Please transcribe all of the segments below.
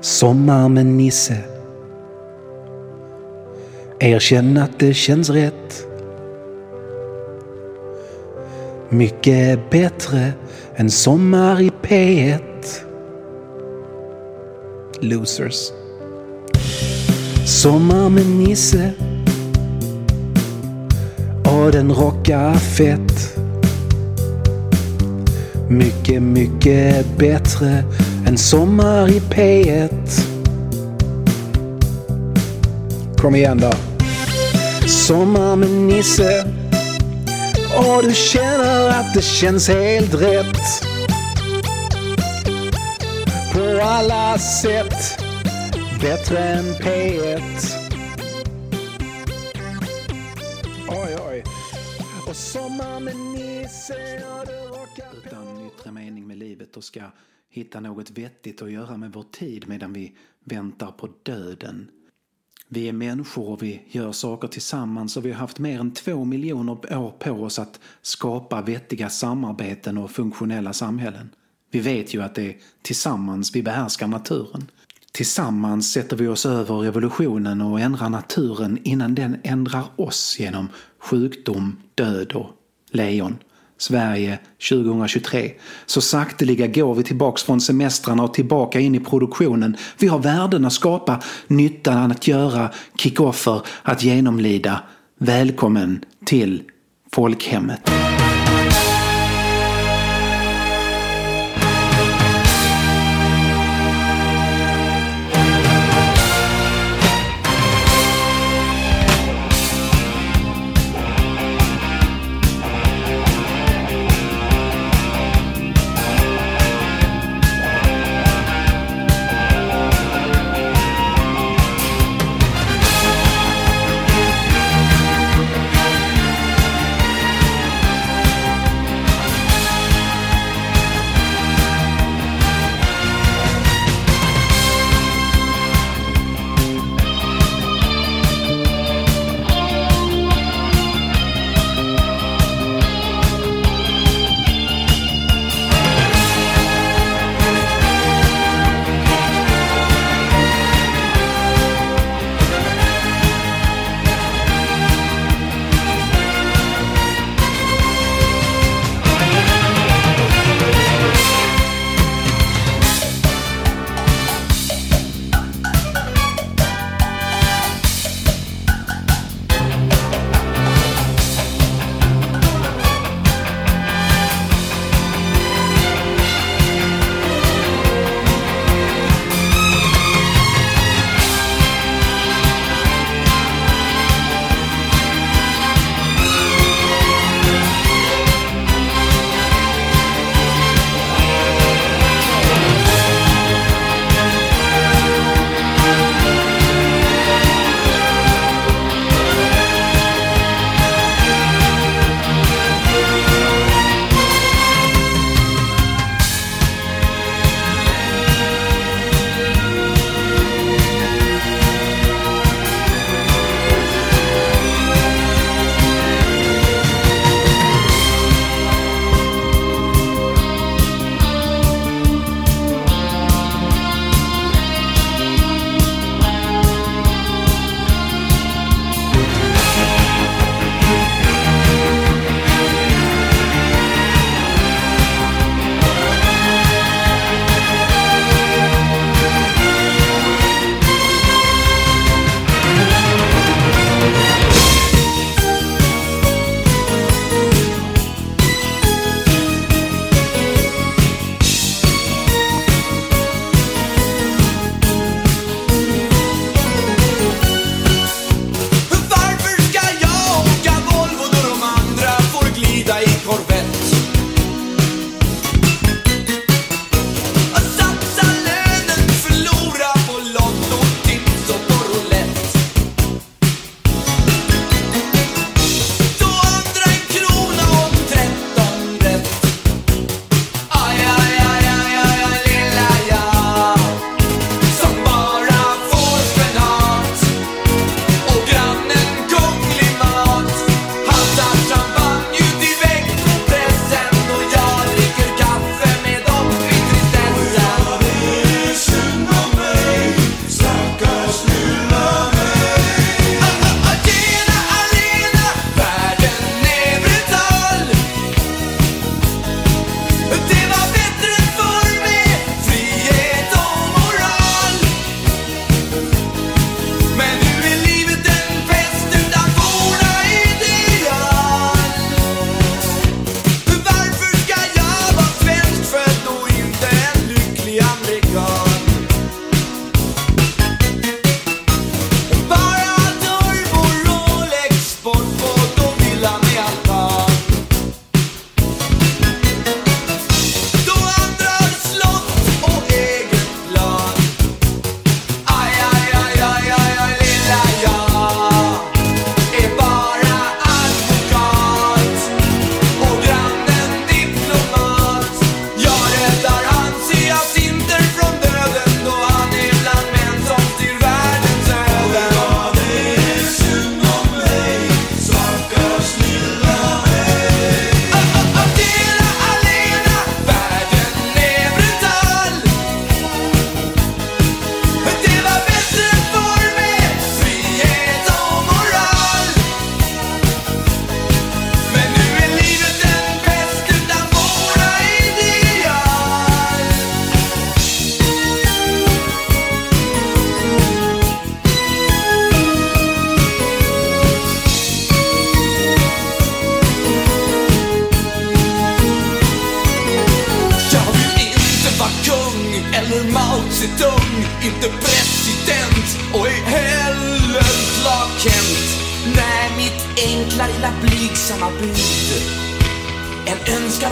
Sommar med Nisse. Erkänn att det känns rätt. Mycket bättre än sommar i P1. Losers. Sommar med Nisse. Och den rockar fett. Mycket, mycket bättre en sommar i P1. Kom igen då. Sommar med Nisse. Och du känner att det känns helt rätt. På alla sätt. Bättre än P1. Oj, oj. Och sommar med Nisse och du rockar utan yttre mening med livet och ska hitta något vettigt att göra med vår tid medan vi väntar på döden. Vi är människor och vi gör saker tillsammans och vi har haft mer än två miljoner år på oss att skapa vettiga samarbeten och funktionella samhällen. Vi vet ju att det är tillsammans vi behärskar naturen. Tillsammans sätter vi oss över evolutionen och ändrar naturen innan den ändrar oss genom sjukdom, död och lejon. Sverige 2023. Så sakteliga går vi tillbaks från semestrarna och tillbaka in i produktionen. Vi har värden att skapa, nyttan att göra, kickoffer att genomlida. Välkommen till folkhemmet.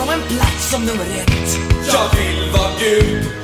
En en plats som nummer ett. Jag vill vara Gud.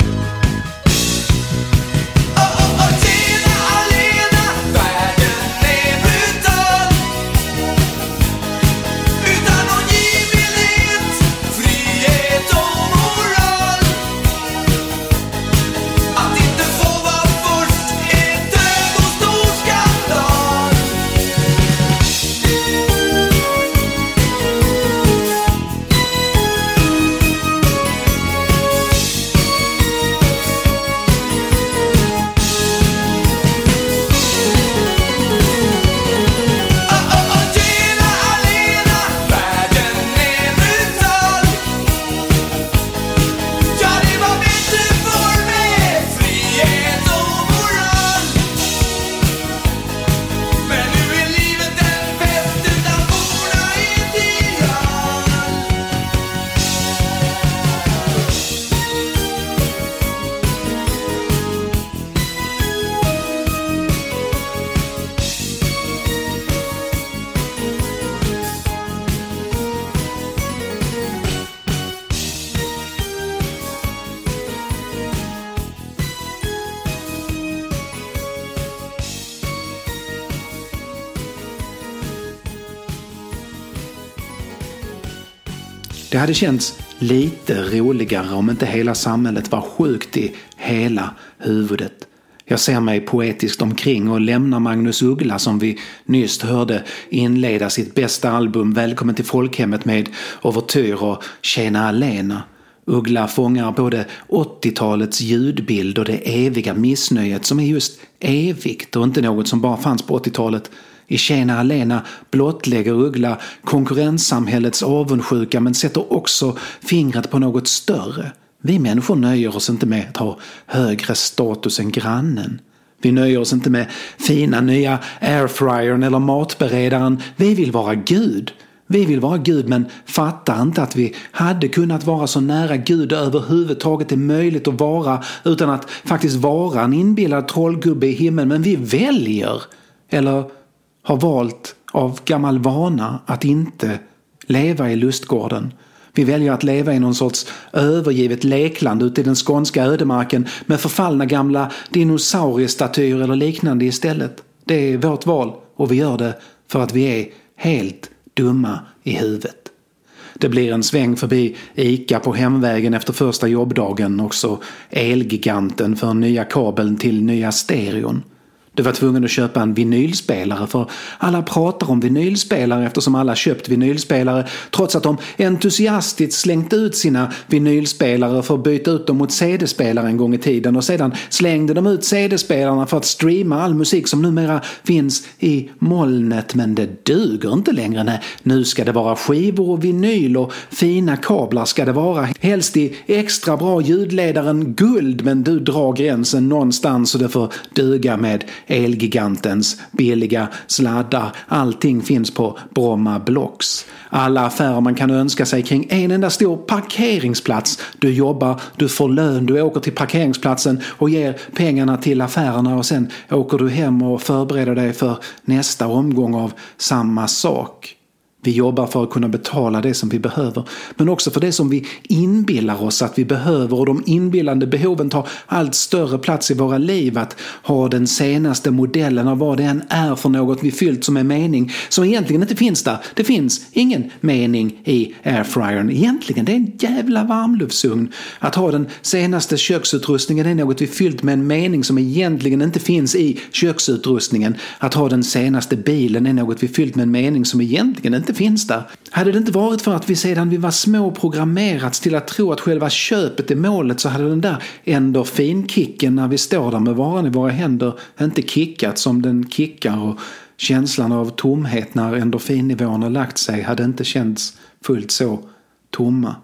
Det hade känts lite roligare om inte hela samhället var sjukt i hela huvudet. Jag ser mig poetiskt omkring och lämnar Magnus Uggla som vi nyss hörde inleda sitt bästa album Välkommen till folkhemmet med Overtyr och Tjena Alena. Uggla fångar både 80-talets ljudbild och det eviga missnöjet som är just evigt och inte något som bara fanns på 80-talet. I Tjena Alena blottlägger Uggla konkurrenssamhällets avundsjuka men sätter också fingret på något större. Vi människor nöjer oss inte med att ha högre status än grannen. Vi nöjer oss inte med fina nya airfryern eller matberedaren. Vi vill vara Gud. Vi vill vara Gud men fattar inte att vi hade kunnat vara så nära Gud det överhuvudtaget är möjligt att vara utan att faktiskt vara en inbillad trollgubbe i himlen. Men vi väljer, eller har valt av gammal vana, att inte leva i lustgården. Vi väljer att leva i någon sorts övergivet lekland ute i den skånska ödemarken med förfallna gamla dinosauriestatyer eller liknande istället. Det är vårt val och vi gör det för att vi är helt dumma i huvudet. Det blir en sväng förbi ICA på hemvägen efter första jobbdagen, också Elgiganten för nya kabeln till nya stereon. Du var tvungen att köpa en vinylspelare för alla pratar om vinylspelare eftersom alla köpt vinylspelare trots att de entusiastiskt slängt ut sina vinylspelare för att byta ut dem mot CD-spelare en gång i tiden och sedan slängde de ut CD-spelarna för att streama all musik som numera finns i molnet men det duger inte längre. Nej, nu ska det vara skivor och vinyl och fina kablar ska det vara. Helst i extra bra ljudledaren guld men du drar gränsen någonstans och det får duga med Elgigantens billiga sladdar. Allting finns på Bromma Blocks. Alla affärer man kan önska sig kring en enda stor parkeringsplats. Du jobbar, du får lön, du åker till parkeringsplatsen och ger pengarna till affärerna och sen åker du hem och förbereder dig för nästa omgång av samma sak. Vi jobbar för att kunna betala det som vi behöver, men också för det som vi inbillar oss att vi behöver och de inbillande behoven tar allt större plats i våra liv. Att ha den senaste modellen av vad det än är för något vi fyllt som är mening, som egentligen inte finns där. Det finns ingen mening i airfryern. Egentligen, det är en jävla varmluftsugn. Att ha den senaste köksutrustningen är något vi fyllt med en mening som egentligen inte finns i köksutrustningen. Att ha den senaste bilen är något vi fyllt med en mening som egentligen inte finns där. Hade det inte varit för att vi sedan vi var små programmerats till att tro att själva köpet är målet så hade den där endorfinkicken när vi står där med varan i våra händer inte kickat som den kickar och känslan av tomhet när endorfinnivåerna lagt sig hade inte känts fullt så tomma.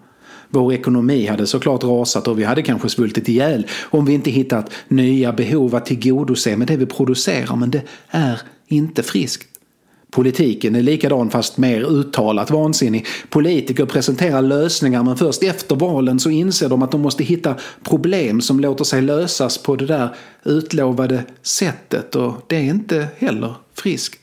Vår ekonomi hade såklart rasat och vi hade kanske svultit ihjäl om vi inte hittat nya behov att tillgodose med det vi producerar men det är inte friskt. Politiken är likadan fast mer uttalat vansinnig. Politiker presenterar lösningar men först efter valen så inser de att de måste hitta problem som låter sig lösas på det där utlovade sättet och det är inte heller friskt.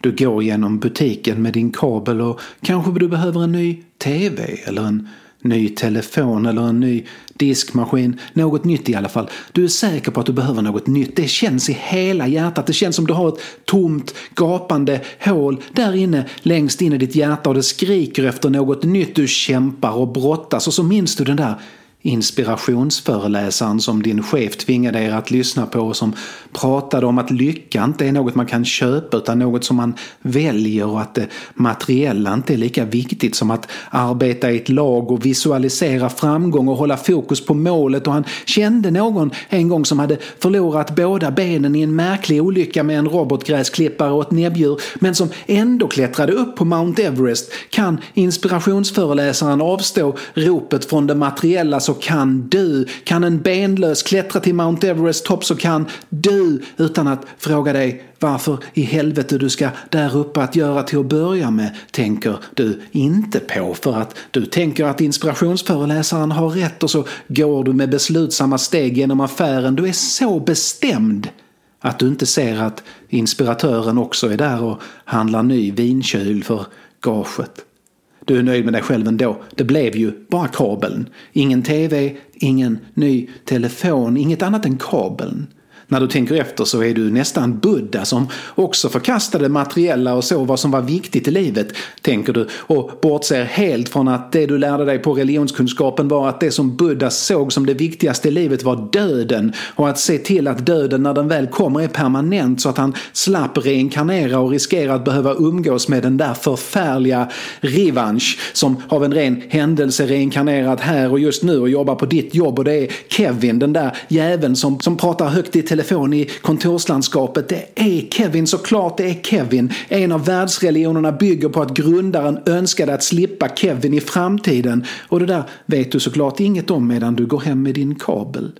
Du går genom butiken med din kabel och kanske du behöver en ny TV eller en ny telefon eller en ny diskmaskin. Något nytt i alla fall. Du är säker på att du behöver något nytt. Det känns i hela hjärtat. Det känns som du har ett tomt, gapande hål där inne längst in i ditt hjärta och det skriker efter något nytt. Du kämpar och brottas och så minns du den där inspirationsföreläsaren som din chef tvingade er att lyssna på och som pratade om att lycka inte är något man kan köpa utan något som man väljer och att det materiella inte är lika viktigt som att arbeta i ett lag och visualisera framgång och hålla fokus på målet. Och han kände någon en gång som hade förlorat båda benen i en märklig olycka med en robotgräsklippare och ett näbbdjur men som ändå klättrade upp på Mount Everest. Kan inspirationsföreläsaren avstå ropet från det materiella så kan du. Kan en benlös klättra till Mount Everest topp så kan du utan att fråga dig varför i helvete du ska där uppe att göra till att börja med tänker du inte på för att du tänker att inspirationsföreläsaren har rätt och så går du med beslutsamma steg genom affären. Du är så bestämd att du inte ser att inspiratören också är där och handlar ny vinkyl för gaget. Du är nöjd med dig själv ändå. Det blev ju bara kabeln. Ingen TV, ingen ny telefon, inget annat än kabeln. När du tänker efter så är du nästan Buddha som också förkastade materiella och så vad som var viktigt i livet, tänker du, och bortser helt från att det du lärde dig på religionskunskapen var att det som Buddha såg som det viktigaste i livet var döden. Och att se till att döden när den väl kommer är permanent så att han slapp reinkarnera och riskera att behöva umgås med den där förfärliga revansch som av en ren händelse reinkarnerat här och just nu och jobbar på ditt jobb. Och det är Kevin, den där jäveln som, som pratar högt i telefon i kontorslandskapet. Det är Kevin, såklart det är Kevin. En av världsreligionerna bygger på att grundaren önskade att slippa Kevin i framtiden. Och det där vet du såklart inget om medan du går hem med din kabel.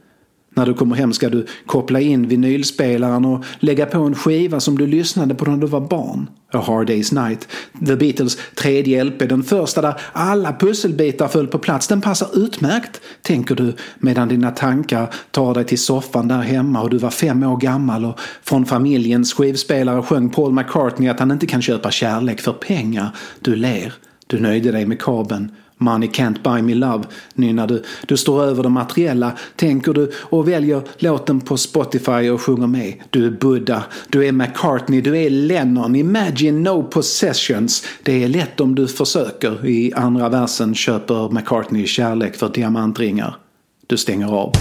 När du kommer hem ska du koppla in vinylspelaren och lägga på en skiva som du lyssnade på när du var barn. A Hard Day's Night. The Beatles tredje LP, den första där alla pusselbitar föll på plats. Den passar utmärkt, tänker du medan dina tankar tar dig till soffan där hemma och du var fem år gammal och från familjens skivspelare sjöng Paul McCartney att han inte kan köpa kärlek för pengar. Du ler. Du nöjde dig med kabeln Money can't buy me love nynnar du. Du står över det materiella, tänker du och väljer låten på Spotify och sjunger med. Du är Buddha, du är McCartney, du är Lennon. Imagine no possessions. Det är lätt om du försöker. I andra versen köper McCartney kärlek för diamantringar. Du stänger av.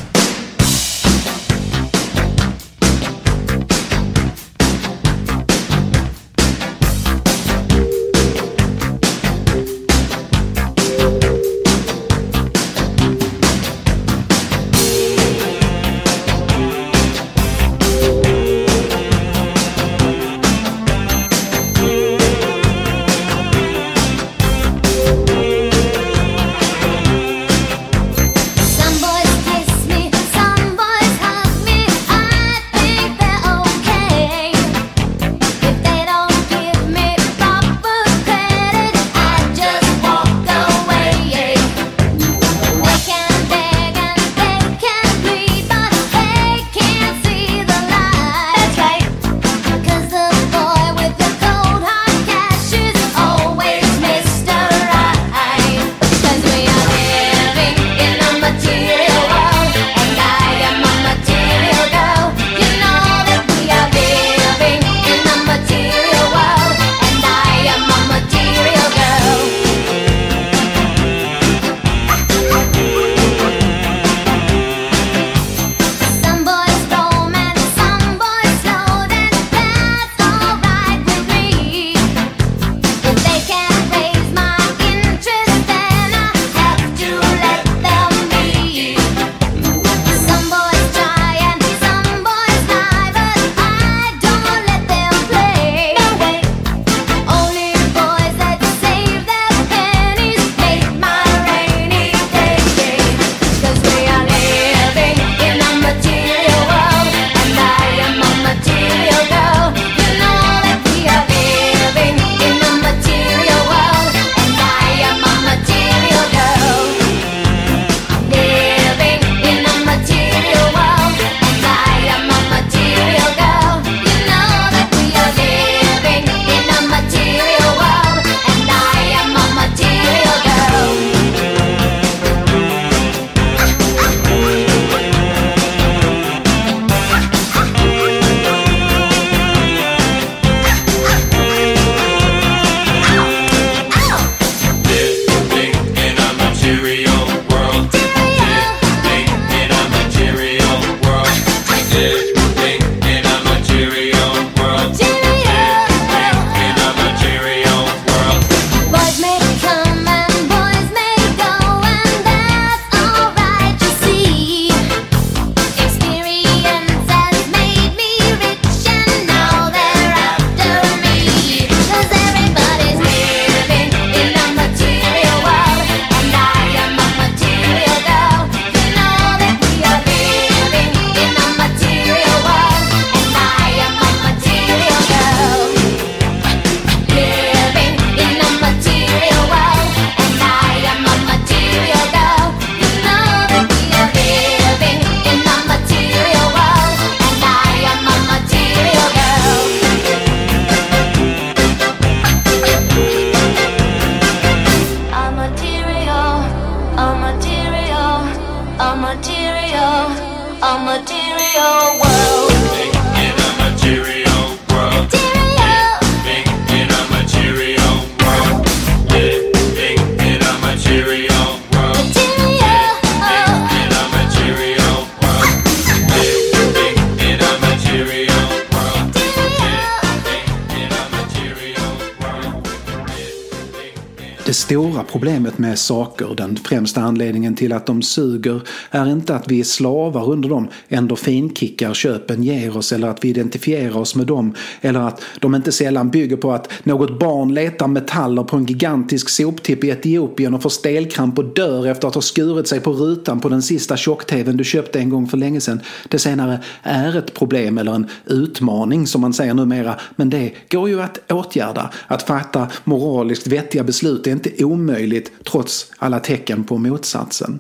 med saker, den främsta anledningen till att de suger, är inte att vi är slavar under dem endorfinkickar köpen ger oss eller att vi identifierar oss med dem eller att de inte sällan bygger på att något barn letar metaller på en gigantisk soptipp i Etiopien och får stelkramp och dör efter att ha skurit sig på rutan på den sista tjock-tvn du köpte en gång för länge sedan. Det senare är ett problem eller en utmaning som man säger numera, men det går ju att åtgärda. Att fatta moraliskt vettiga beslut är inte omöjligt trots trots alla tecken på motsatsen.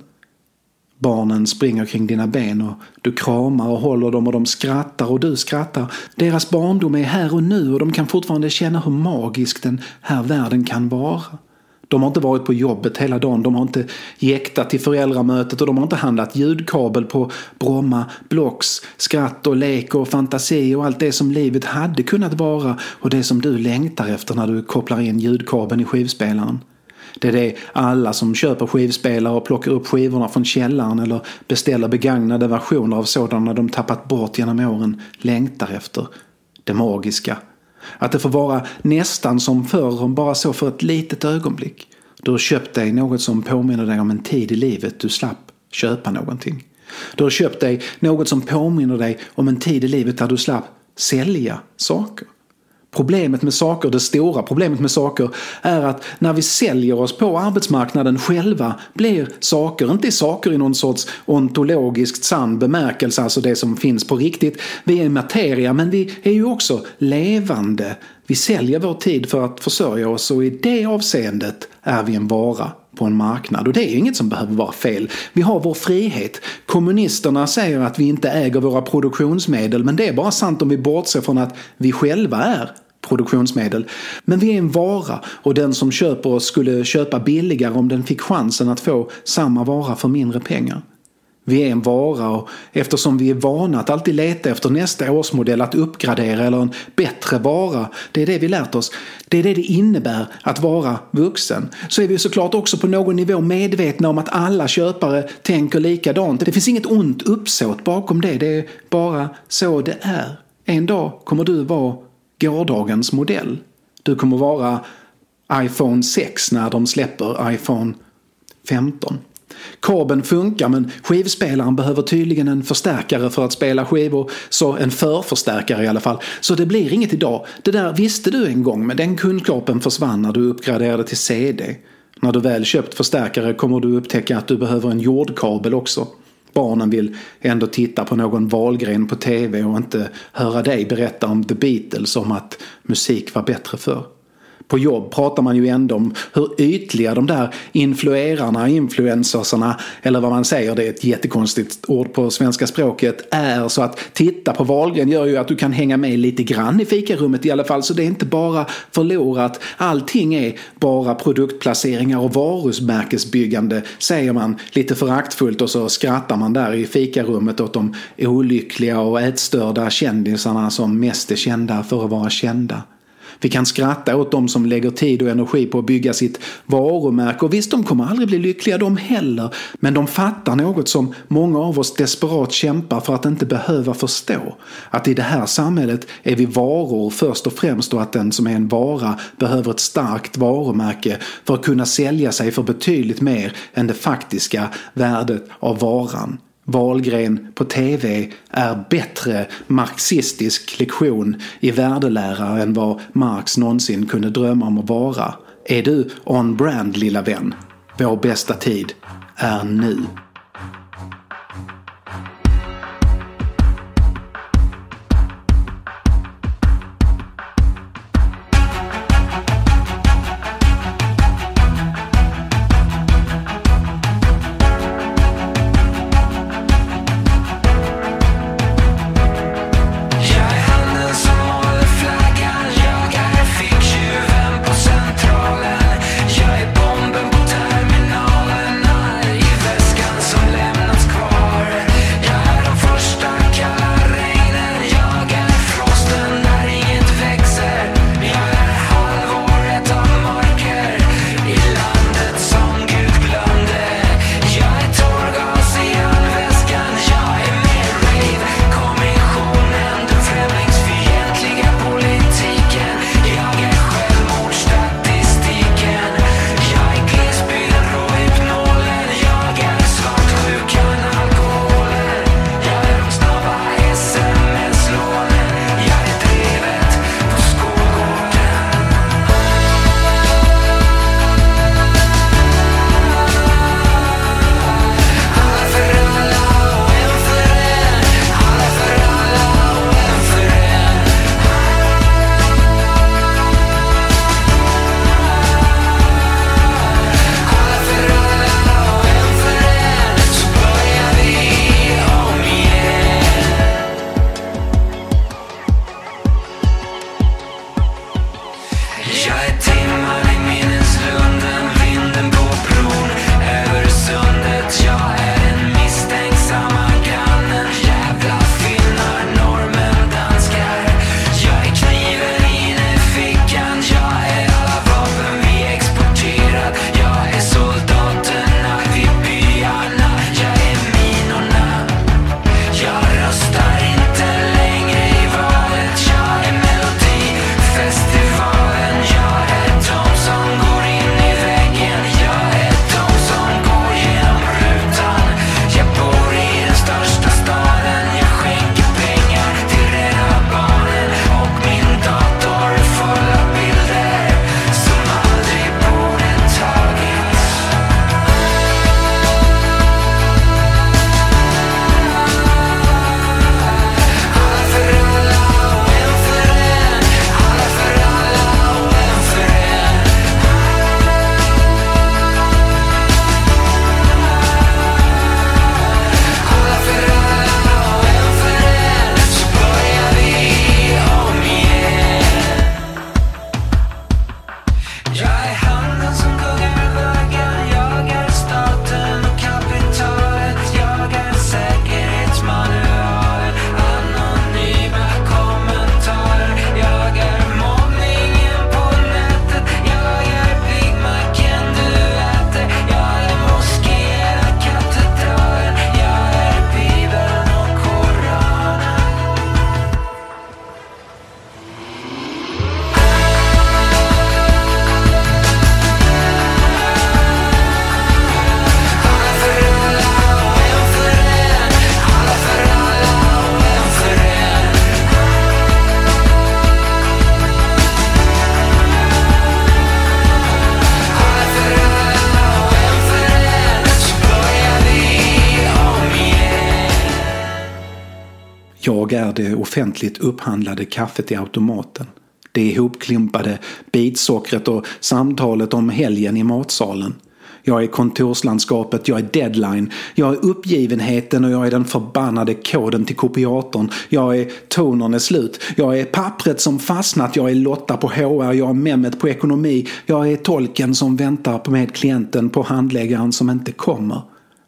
Barnen springer kring dina ben och du kramar och håller dem och de skrattar och du skrattar. Deras barndom är här och nu och de kan fortfarande känna hur magisk den här världen kan vara. De har inte varit på jobbet hela dagen, de har inte jäktat till föräldramötet och de har inte handlat ljudkabel på Bromma, Blocks, skratt och lek och fantasi och allt det som livet hade kunnat vara och det som du längtar efter när du kopplar in ljudkabeln i skivspelaren. Det är det alla som köper skivspelare och plockar upp skivorna från källaren eller beställer begagnade versioner av sådana de tappat bort genom åren längtar efter. Det magiska. Att det får vara nästan som förr om bara så för ett litet ögonblick. Du har köpt dig något som påminner dig om en tid i livet du slapp köpa någonting. Du har köpt dig något som påminner dig om en tid i livet där du slapp sälja saker. Problemet med saker, det stora problemet med saker, är att när vi säljer oss på arbetsmarknaden själva blir saker, inte saker i någon sorts ontologiskt sann bemärkelse, alltså det som finns på riktigt. Vi är materia, men vi är ju också levande. Vi säljer vår tid för att försörja oss och i det avseendet är vi en vara på en marknad. Och det är inget som behöver vara fel. Vi har vår frihet. Kommunisterna säger att vi inte äger våra produktionsmedel men det är bara sant om vi bortser från att vi själva är produktionsmedel. Men vi är en vara och den som köper oss skulle köpa billigare om den fick chansen att få samma vara för mindre pengar. Vi är en vara och eftersom vi är vana att alltid leta efter nästa årsmodell att uppgradera eller en bättre vara, det är det vi lärt oss, det är det det innebär att vara vuxen, så är vi såklart också på någon nivå medvetna om att alla köpare tänker likadant. Det finns inget ont uppsåt bakom det, det är bara så det är. En dag kommer du vara gårdagens modell. Du kommer vara iPhone 6 när de släpper iPhone 15. Kabeln funkar men skivspelaren behöver tydligen en förstärkare för att spela skivor. Så en förförstärkare i alla fall. Så det blir inget idag. Det där visste du en gång men den kunskapen försvann när du uppgraderade till CD. När du väl köpt förstärkare kommer du upptäcka att du behöver en jordkabel också. Barnen vill ändå titta på någon valgren på tv och inte höra dig berätta om The Beatles om att musik var bättre förr. På jobb pratar man ju ändå om hur ytliga de där influerarna, influencersarna, eller vad man säger, det är ett jättekonstigt ord på svenska språket, är. Så att titta på Wahlgren gör ju att du kan hänga med lite grann i fikarummet i alla fall. Så det är inte bara förlorat. Allting är bara produktplaceringar och varumärkesbyggande, säger man lite föraktfullt och så skrattar man där i fikarummet åt de olyckliga och ätstörda kändisarna som mest är kända för att vara kända. Vi kan skratta åt de som lägger tid och energi på att bygga sitt varumärke och visst, de kommer aldrig bli lyckliga de heller. Men de fattar något som många av oss desperat kämpar för att inte behöva förstå. Att i det här samhället är vi varor först och främst och att den som är en vara behöver ett starkt varumärke för att kunna sälja sig för betydligt mer än det faktiska värdet av varan. Wahlgren på TV är bättre marxistisk lektion i värdelära än vad Marx någonsin kunde drömma om att vara. Är du on brand lilla vän? Vår bästa tid är nu. Jag är det offentligt upphandlade kaffet i automaten. Det ihopklimpade bitsockret och samtalet om helgen i matsalen. Jag är kontorslandskapet, jag är deadline, jag är uppgivenheten och jag är den förbannade koden till kopiatorn. Jag är tonern är slut, jag är pappret som fastnat, jag är Lotta på HR, jag är Mehmet på ekonomi, jag är tolken som väntar med klienten på handläggaren som inte kommer.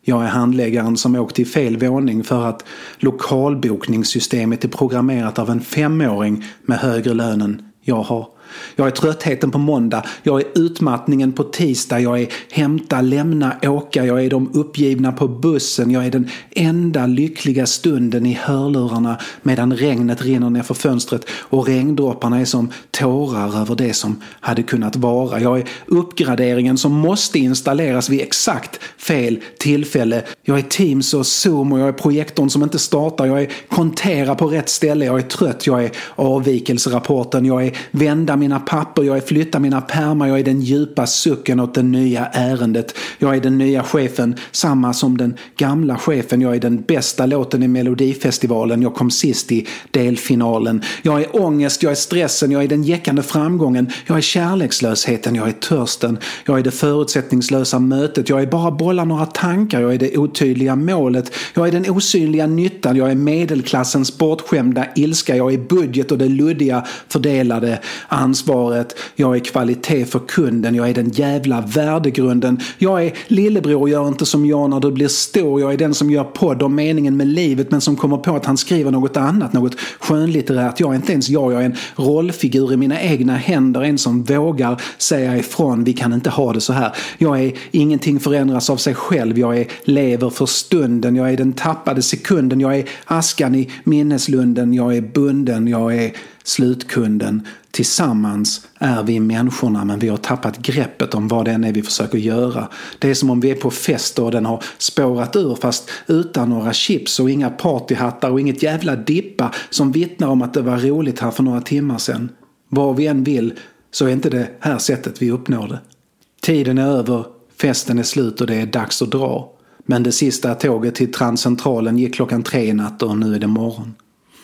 Jag är handläggaren som åkt till fel våning för att lokalbokningssystemet är programmerat av en femåring med högre lön än jag har. Jag är tröttheten på måndag, jag är utmattningen på tisdag, jag är hämta, lämna, åka, jag är de uppgivna på bussen, jag är den enda lyckliga stunden i hörlurarna medan regnet rinner ner för fönstret och regndropparna är som tårar över det som hade kunnat vara. Jag är uppgraderingen som måste installeras vid exakt fel tillfälle. Jag är Teams och Zoom och jag är projektorn som inte startar, jag är kontera på rätt ställe, jag är trött, jag är avvikelserapporten, jag är vända mina papper, jag är flytta mina pärmar, jag är den djupa sucken åt det nya ärendet. Jag är den nya chefen, samma som den gamla chefen. Jag är den bästa låten i Melodifestivalen, jag kom sist i delfinalen. Jag är ångest, jag är stressen, jag är den jäckande framgången, jag är kärlekslösheten, jag är törsten, jag är det förutsättningslösa mötet, jag är bara bolla några tankar, jag är det otydliga målet, jag är den osynliga nyttan, jag är medelklassens bortskämda ilska, jag är budget och det luddiga fördelade ansvaret, jag är kvalitet för kunden, jag är den jävla värdegrunden, jag är lillebror gör inte som jag. När du blir stor, jag är den som gör podd om meningen med livet men som kommer på att han skriver något annat, något skönlitterärt. Jag är inte ens jag, jag är en rollfigur i mina egna händer, en som vågar säga ifrån, vi kan inte ha det så här. Jag är ingenting förändras av sig själv, jag är lever för stunden, jag är den tappade sekunden, jag är askan i minneslunden, jag är bunden, jag är slutkunden. Tillsammans är vi människorna men vi har tappat greppet om vad det än är vi försöker göra. Det är som om vi är på fest och den har spårat ur fast utan några chips och inga partyhattar och inget jävla dippa som vittnar om att det var roligt här för några timmar sedan. Vad vi än vill så är inte det här sättet vi uppnår det. Tiden är över, festen är slut och det är dags att dra. Men det sista tåget till Transcentralen gick klockan tre i natt och nu är det morgon.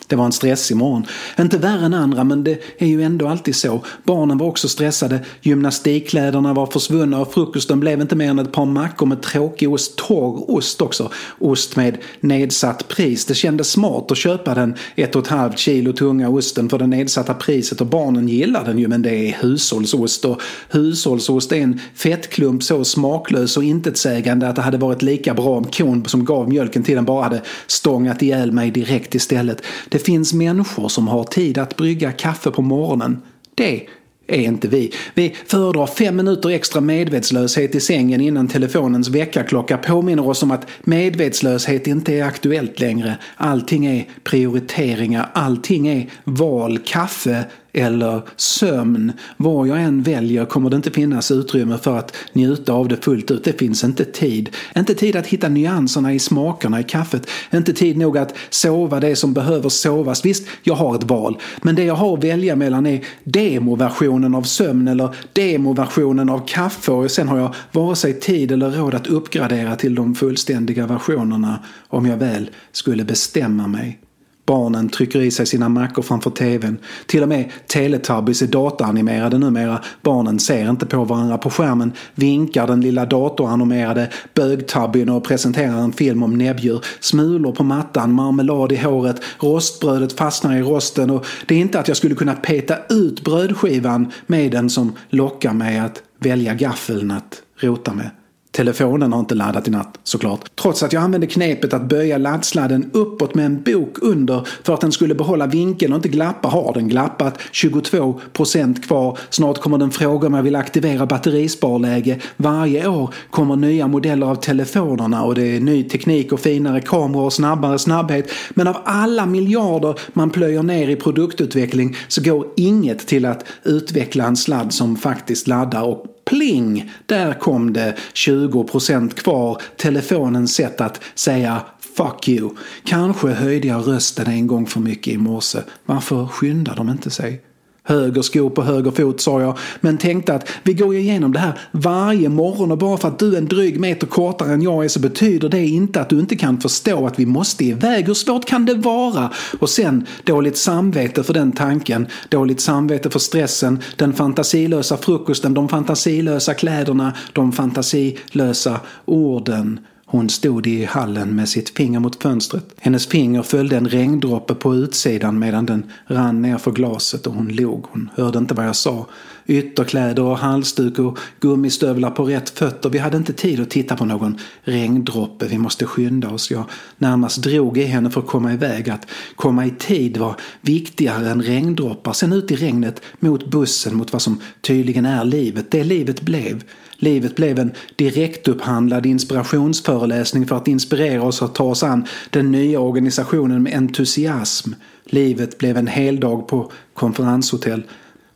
Det var en stressig morgon. Inte värre än andra men det är ju ändå alltid så. Barnen var också stressade, gymnastikkläderna var försvunna och frukosten blev inte mer än ett par mackor med tråkig ost, torr ost också. Ost med nedsatt pris. Det kändes smart att köpa den ett och ett halvt kilo tunga osten för det nedsatta priset och barnen gillar den ju men det är hushållsost och hushållsost är en fettklump så smaklös och intetsägande att det hade varit lika bra om kon som gav mjölken till den bara hade stångat ihjäl mig direkt istället. Det finns människor som har tid att brygga kaffe på morgonen. Det är inte vi. Vi föredrar fem minuter extra medvetslöshet i sängen innan telefonens väckarklocka påminner oss om att medvetslöshet inte är aktuellt längre. Allting är prioriteringar, allting är val, kaffe eller sömn. Vad jag än väljer kommer det inte finnas utrymme för att njuta av det fullt ut. Det finns inte tid. Inte tid att hitta nyanserna i smakerna i kaffet. Inte tid nog att sova det som behöver sovas. Visst, jag har ett val. Men det jag har att välja mellan är demoversionen av sömn eller demoversionen av kaffe och sen har jag vare sig tid eller råd att uppgradera till de fullständiga versionerna om jag väl skulle bestämma mig. Barnen trycker i sig sina mackor framför tvn. Till och med Teletubbies är dataanimerade numera. Barnen ser inte på varandra på skärmen, vinkar den lilla datoranimerade bögtubbyn och presenterar en film om näbbdjur. Smulor på mattan, marmelad i håret, rostbrödet fastnar i rosten och det är inte att jag skulle kunna peta ut brödskivan med den som lockar mig att välja gaffeln att rota med. Telefonen har inte laddat i natt såklart. Trots att jag använde knepet att böja laddsladden uppåt med en bok under för att den skulle behålla vinkeln och inte glappa har den glappat. 22% kvar. Snart kommer den fråga om jag vill aktivera batterisparläge. Varje år kommer nya modeller av telefonerna och det är ny teknik och finare kameror och snabbare snabbhet. Men av alla miljarder man plöjer ner i produktutveckling så går inget till att utveckla en sladd som faktiskt laddar och pling! Där kom det 20% kvar. Telefonens sätt att säga Fuck you. Kanske höjde jag rösten en gång för mycket i morse. Varför skyndar de inte sig? Höger sko på höger fot sa jag, men tänkte att vi går ju igenom det här varje morgon och bara för att du är en dryg meter kortare än jag är så betyder det inte att du inte kan förstå att vi måste iväg. Hur svårt kan det vara? Och sen dåligt samvete för den tanken, dåligt samvete för stressen, den fantasilösa frukosten, de fantasilösa kläderna, de fantasilösa orden. Hon stod i hallen med sitt finger mot fönstret. Hennes finger följde en regndroppe på utsidan medan den rann ner för glaset och hon log. Hon hörde inte vad jag sa. Ytterkläder och halsduk och gummistövlar på rätt fötter. Vi hade inte tid att titta på någon regndroppe. Vi måste skynda oss. Jag närmast drog i henne för att komma iväg. Att komma i tid var viktigare än regndroppar. Sen ut i regnet mot bussen, mot vad som tydligen är livet. Det livet blev. Livet blev en direktupphandlad inspirationsföreläsning för att inspirera oss att ta oss an den nya organisationen med entusiasm. Livet blev en heldag på konferenshotell.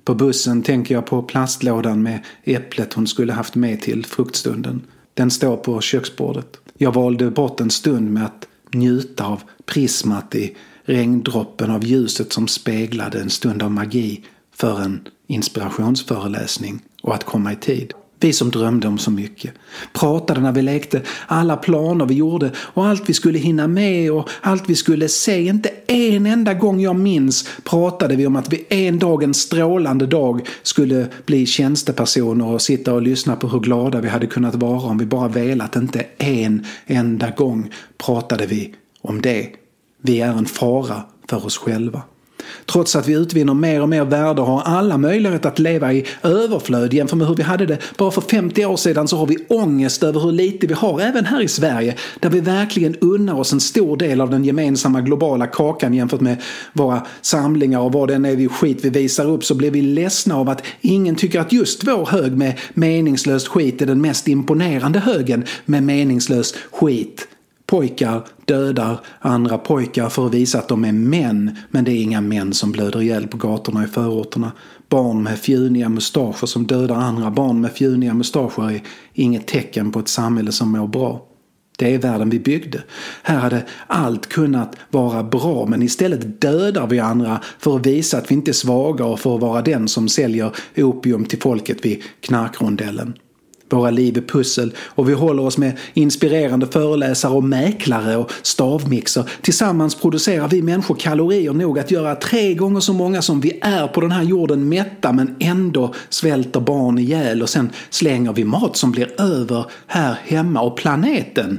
På bussen tänker jag på plastlådan med äpplet hon skulle haft med till fruktstunden. Den står på köksbordet. Jag valde bort en stund med att njuta av prismat i regndroppen av ljuset som speglade en stund av magi för en inspirationsföreläsning och att komma i tid. Vi som drömde om så mycket. Pratade när vi lekte, alla planer vi gjorde och allt vi skulle hinna med och allt vi skulle se. Inte en enda gång jag minns pratade vi om att vi en dag, en strålande dag, skulle bli tjänstepersoner och sitta och lyssna på hur glada vi hade kunnat vara om vi bara velat. Inte en enda gång pratade vi om det. Vi är en fara för oss själva. Trots att vi utvinner mer och mer värde har alla möjlighet att leva i överflöd jämfört med hur vi hade det bara för 50 år sedan så har vi ångest över hur lite vi har även här i Sverige där vi verkligen unnar oss en stor del av den gemensamma globala kakan jämfört med våra samlingar och vad det än är vi skit vi visar upp så blir vi ledsna av att ingen tycker att just vår hög med meningslöst skit är den mest imponerande högen med meningslös skit. Pojkar dödar andra pojkar för att visa att de är män, men det är inga män som blöder ihjäl på gatorna i förorterna. Barn med fjuniga mustascher som dödar andra barn med fjuniga mustascher är inget tecken på ett samhälle som mår bra. Det är världen vi byggde. Här hade allt kunnat vara bra men istället dödar vi andra för att visa att vi inte är svaga och för att vara den som säljer opium till folket vid knarkrondellen. Våra liv är pussel. Och vi håller oss med inspirerande föreläsare och mäklare och stavmixer. Tillsammans producerar vi människor kalorier nog att göra tre gånger så många som vi är på den här jorden mätta men ändå svälter barn ihjäl. Och sen slänger vi mat som blir över här hemma och planeten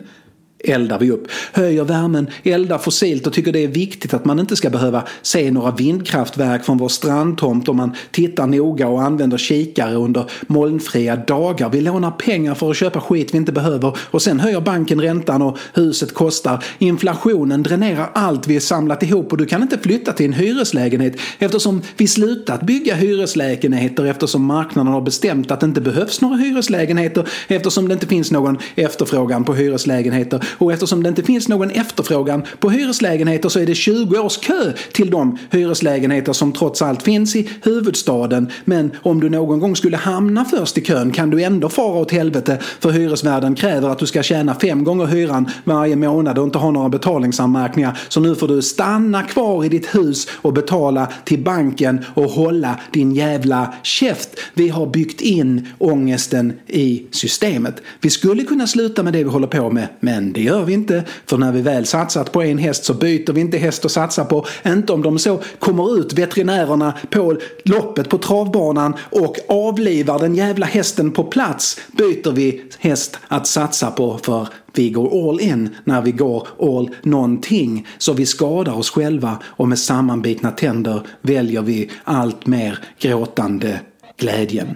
eldar vi upp. Höjer värmen, eldar fossilt och tycker det är viktigt att man inte ska behöva se några vindkraftverk från vår strandtomt om man tittar noga och använder kikare under molnfria dagar. Vi lånar pengar för att köpa skit vi inte behöver och sen höjer banken räntan och huset kostar. Inflationen dränerar allt vi samlat ihop och du kan inte flytta till en hyreslägenhet eftersom vi slutat bygga hyreslägenheter eftersom marknaden har bestämt att det inte behövs några hyreslägenheter eftersom det inte finns någon efterfrågan på hyreslägenheter och eftersom det inte finns någon efterfrågan på hyreslägenheter så är det 20 års kö till de hyreslägenheter som trots allt finns i huvudstaden. Men om du någon gång skulle hamna först i kön kan du ändå fara åt helvete för hyresvärden kräver att du ska tjäna fem gånger hyran varje månad och inte ha några betalningsanmärkningar. Så nu får du stanna kvar i ditt hus och betala till banken och hålla din jävla käft. Vi har byggt in ångesten i systemet. Vi skulle kunna sluta med det vi håller på med, men det gör vi inte. För när vi väl satsat på en häst så byter vi inte häst att satsa på. Inte om de så kommer ut veterinärerna på loppet på travbanan och avlivar den jävla hästen på plats. Byter vi häst att satsa på för vi går all in när vi går all någonting. Så vi skadar oss själva och med sammanbitna tänder väljer vi allt mer gråtande glädjen.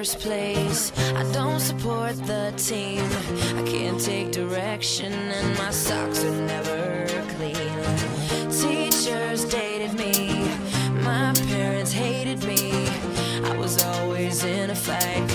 First place. I don't support the team. I can't take direction, and my socks are never clean. Teachers dated me. My parents hated me. I was always in a fight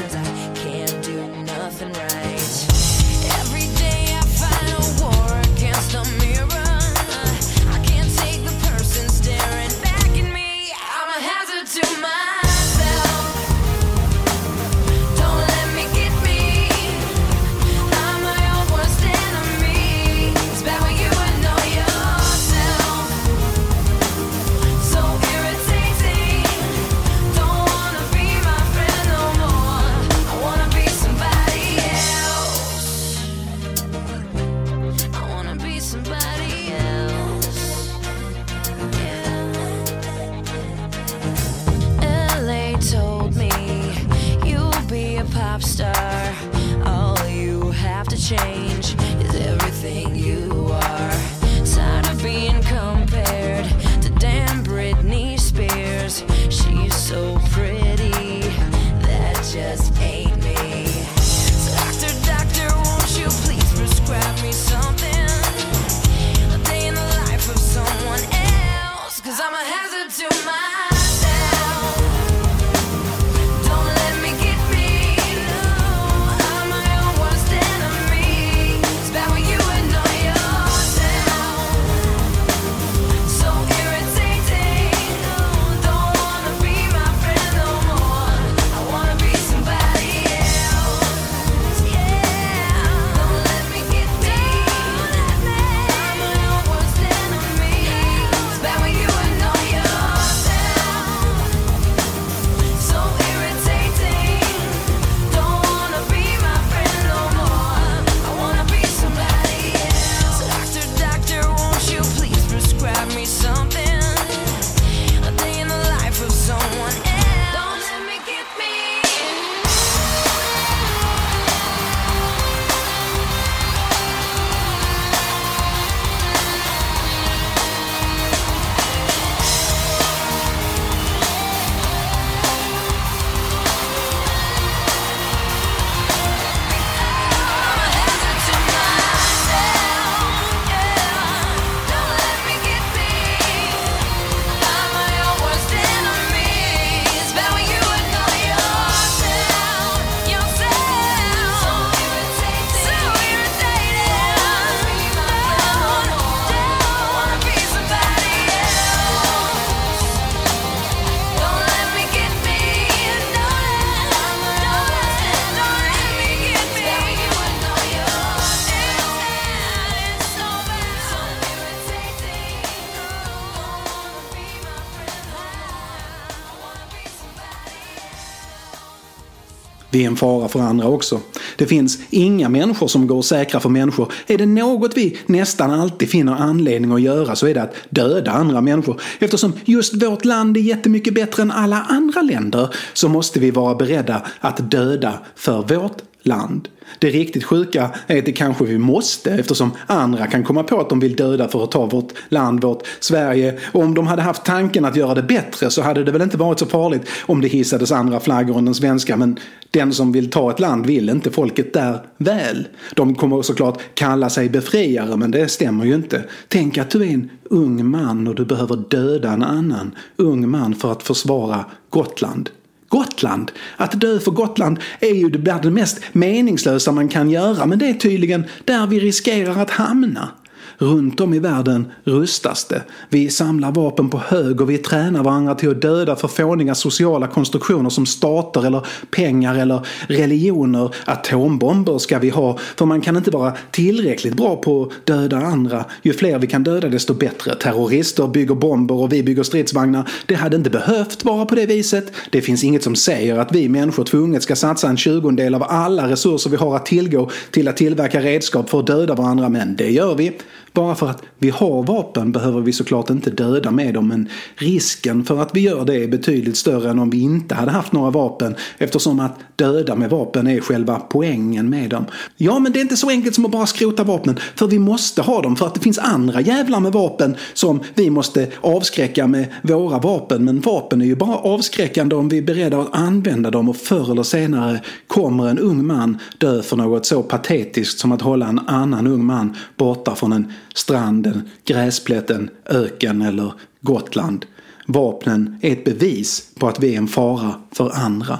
Vi är en fara för andra också. Det finns inga människor som går säkra för människor. Är det något vi nästan alltid finner anledning att göra så är det att döda andra människor. Eftersom just vårt land är jättemycket bättre än alla andra länder så måste vi vara beredda att döda för vårt land. Det riktigt sjuka är att det kanske vi måste eftersom andra kan komma på att de vill döda för att ta vårt land, vårt Sverige. Och om de hade haft tanken att göra det bättre så hade det väl inte varit så farligt om det hissades andra flaggor än den svenska. Men den som vill ta ett land vill inte folket där väl. De kommer såklart kalla sig befriare men det stämmer ju inte. Tänk att du är en ung man och du behöver döda en annan ung man för att försvara Gotland. Gotland. Att dö för Gotland är ju det bland det mest meningslösa man kan göra men det är tydligen där vi riskerar att hamna. Runt om i världen rustas det. Vi samlar vapen på hög och vi tränar varandra till att döda för fåniga sociala konstruktioner som stater eller pengar eller religioner. Atombomber ska vi ha, för man kan inte vara tillräckligt bra på att döda andra. Ju fler vi kan döda desto bättre. Terrorister bygger bomber och vi bygger stridsvagnar. Det hade inte behövt vara på det viset. Det finns inget som säger att vi människor tvunget ska satsa en tjugondel av alla resurser vi har att tillgå till att tillverka redskap för att döda varandra, men det gör vi. Bara för att vi har vapen behöver vi såklart inte döda med dem men risken för att vi gör det är betydligt större än om vi inte hade haft några vapen eftersom att döda med vapen är själva poängen med dem. Ja, men det är inte så enkelt som att bara skrota vapnen för vi måste ha dem för att det finns andra jävlar med vapen som vi måste avskräcka med våra vapen. Men vapen är ju bara avskräckande om vi är beredda att använda dem och förr eller senare kommer en ung man dö för något så patetiskt som att hålla en annan ung man borta från en Stranden, gräsplätten, öken eller Gotland. Vapnen är ett bevis på att vi är en fara för andra.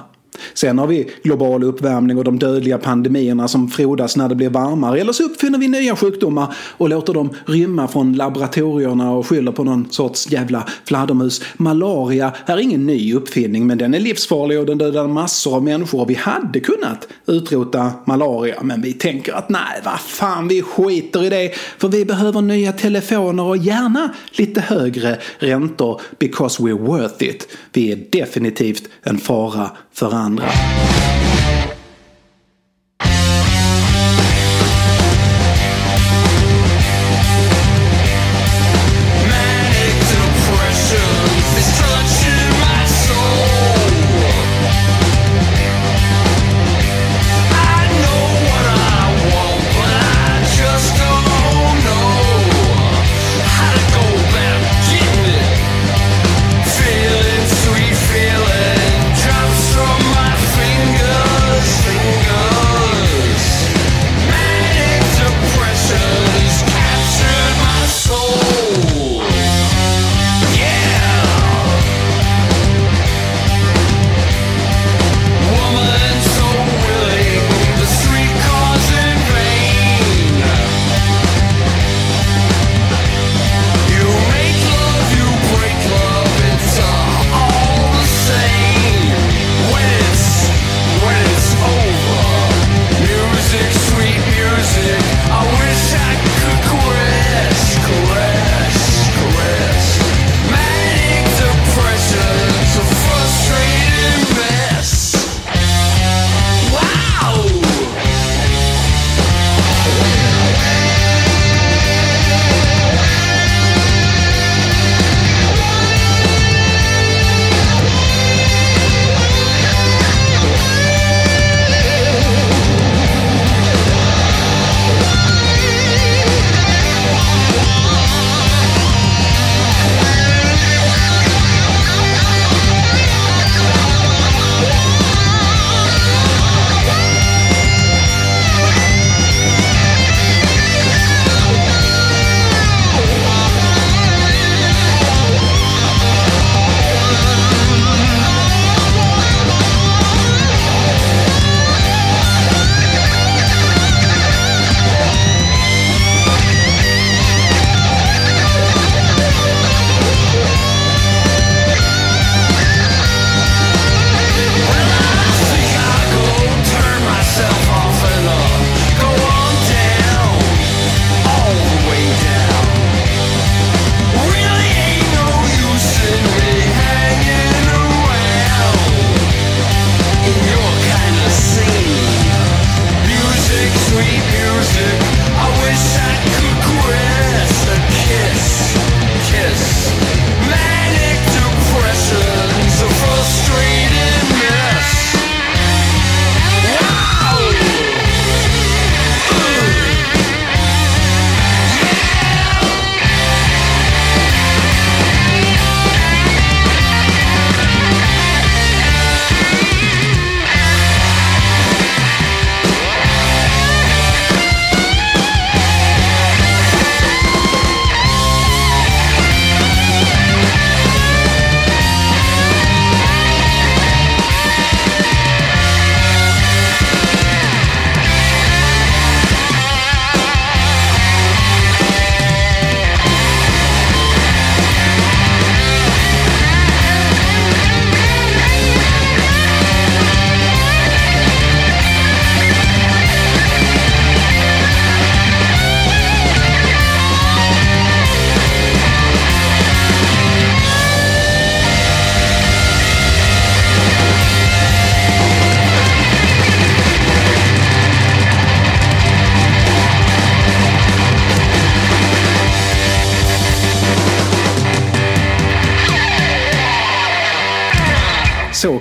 Sen har vi global uppvärmning och de dödliga pandemierna som frodas när det blir varmare. Eller så uppfinner vi nya sjukdomar och låter dem rymma från laboratorierna och skyller på någon sorts jävla fladdermus. Malaria är ingen ny uppfinning men den är livsfarlig och den dödar massor av människor. Och vi hade kunnat utrota malaria men vi tänker att nej, vad fan, vi skiter i det. För vi behöver nya telefoner och gärna lite högre räntor because we're worth it. Vi är definitivt en fara för andra. andra.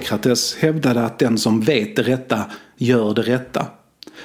Sokrates hävdade att den som vet det rätta gör det rätta.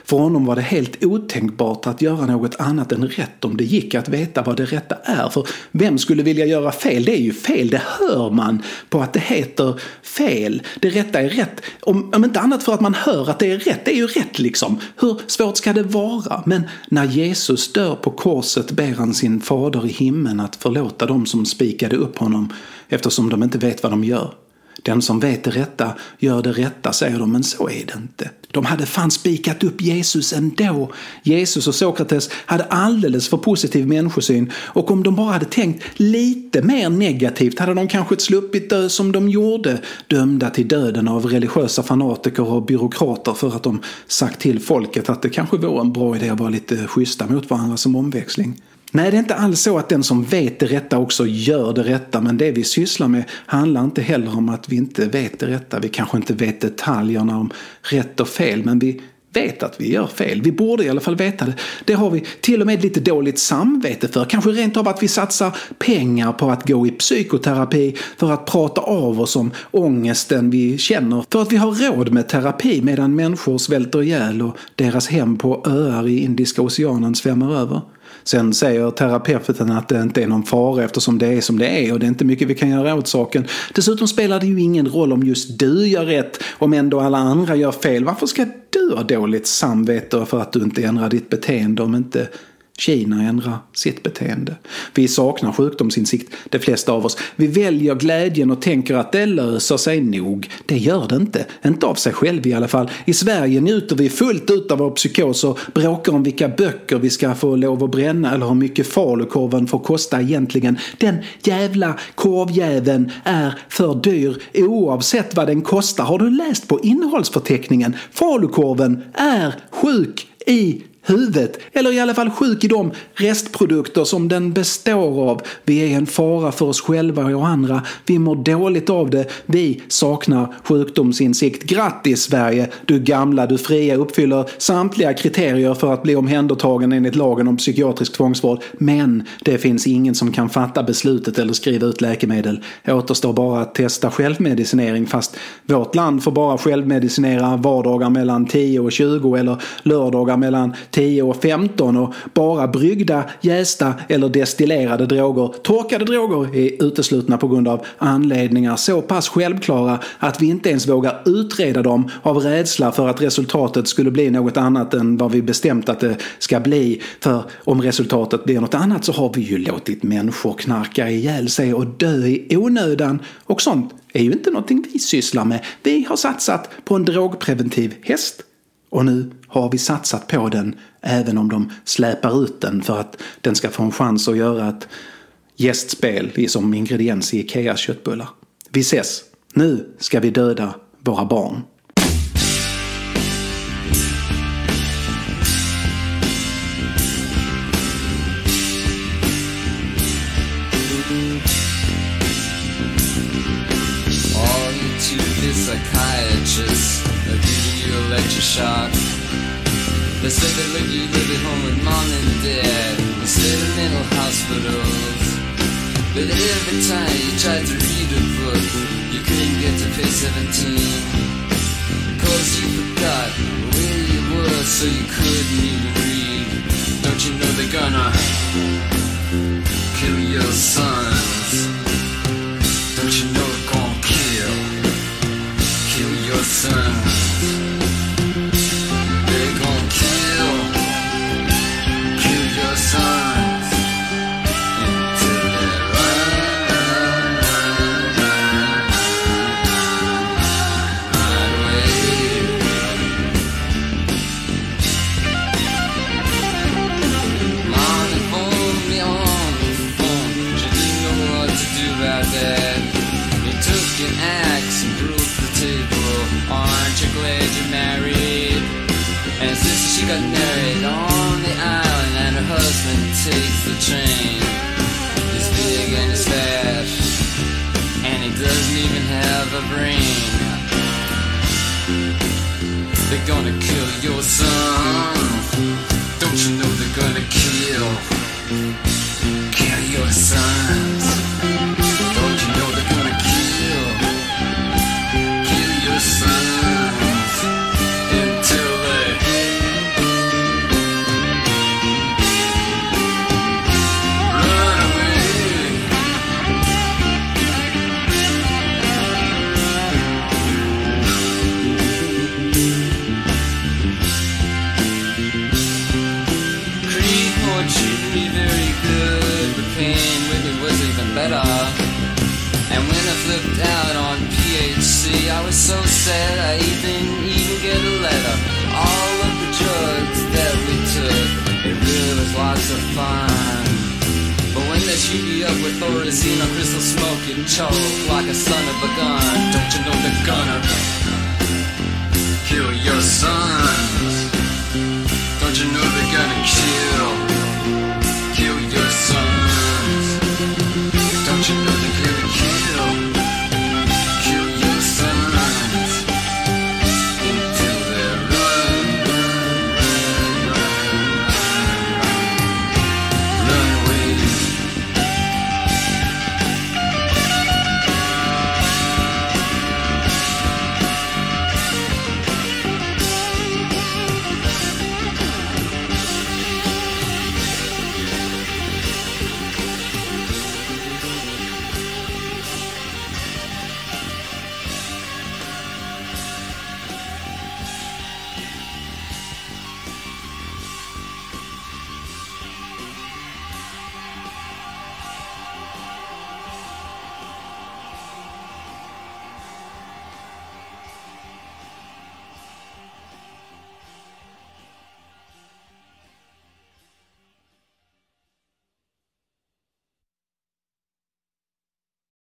För honom var det helt otänkbart att göra något annat än rätt om det gick att veta vad det rätta är. För vem skulle vilja göra fel? Det är ju fel, det hör man på att det heter fel. Det rätta är rätt. Om, om inte annat för att man hör att det är rätt, det är ju rätt liksom. Hur svårt ska det vara? Men när Jesus dör på korset ber han sin fader i himlen att förlåta dem som spikade upp honom eftersom de inte vet vad de gör. Den som vet det rätta gör det rätta, säger de, men så är det inte. De hade fan spikat upp Jesus ändå. Jesus och Sokrates hade alldeles för positiv människosyn och om de bara hade tänkt lite mer negativt hade de kanske sluppit dö som de gjorde, dömda till döden av religiösa fanatiker och byråkrater för att de sagt till folket att det kanske vore en bra idé att vara lite schyssta mot varandra som omväxling. Nej, det är inte alls så att den som vet det rätta också gör det rätta, men det vi sysslar med handlar inte heller om att vi inte vet det rätta. Vi kanske inte vet detaljerna om rätt och fel, men vi vet att vi gör fel. Vi borde i alla fall veta det. Det har vi till och med lite dåligt samvete för. Kanske rent av att vi satsar pengar på att gå i psykoterapi för att prata av oss om ångesten vi känner. För att vi har råd med terapi medan människor svälter ihjäl och deras hem på öar i Indiska oceanen svämmar över. Sen säger terapeuten att det inte är någon fara eftersom det är som det är och det är inte mycket vi kan göra åt saken. Dessutom spelar det ju ingen roll om just du gör rätt om ändå alla andra gör fel. Varför ska du ha dåligt samvete för att du inte ändrar ditt beteende om inte Kina ändrar sitt beteende. Vi saknar sjukdomsinsikt, de flesta av oss. Vi väljer glädjen och tänker att det löser sig nog. Det gör det inte. Inte av sig själv i alla fall. I Sverige njuter vi fullt ut av vår psykos och bråkar om vilka böcker vi ska få lov att bränna eller hur mycket falukorven får kosta egentligen. Den jävla korvjäveln är för dyr oavsett vad den kostar. Har du läst på innehållsförteckningen? Falukorven är sjuk i huvudet, eller i alla fall sjuk i de restprodukter som den består av. Vi är en fara för oss själva och andra. Vi mår dåligt av det. Vi saknar sjukdomsinsikt. Grattis Sverige! Du gamla, du fria uppfyller samtliga kriterier för att bli omhändertagen enligt lagen om psykiatrisk tvångsvård. Men det finns ingen som kan fatta beslutet eller skriva ut läkemedel. Återstår bara att testa självmedicinering fast vårt land får bara självmedicinera vardagar mellan 10 och 20 eller lördagar mellan 10 och 15 och bara bryggda, jästa eller destillerade droger. Torkade droger är uteslutna på grund av anledningar så pass självklara att vi inte ens vågar utreda dem av rädsla för att resultatet skulle bli något annat än vad vi bestämt att det ska bli. För om resultatet blir något annat så har vi ju låtit människor knarka ihjäl sig och dö i onödan och sånt är ju inte någonting vi sysslar med. Vi har satsat på en drogpreventiv häst och nu har vi satsat på den även om de släpar ut den för att den ska få en chans att göra ett gästspel som ingrediens i Ikeas köttbullar. Vi ses! Nu ska vi döda våra barn. Electroshock. They said they let you live at home with mom and dad instead of mental hospitals. But every time you tried to read a book, you couldn't get to page 17. Cause you forgot where you were, so you couldn't even read. Don't you know they're gonna kill your sons? Don't you know have a. They're gonna kill your son. Don't you know better. And when I flipped out on PHC, I was so sad I didn't even get a letter. All of the drugs that we took, it really was lots of fun. But when they shoot you up with Thorazine or crystal smoke, you choke like a son of a gun. Don't you know they're gonna kill your sons? Don't you know they're gonna kill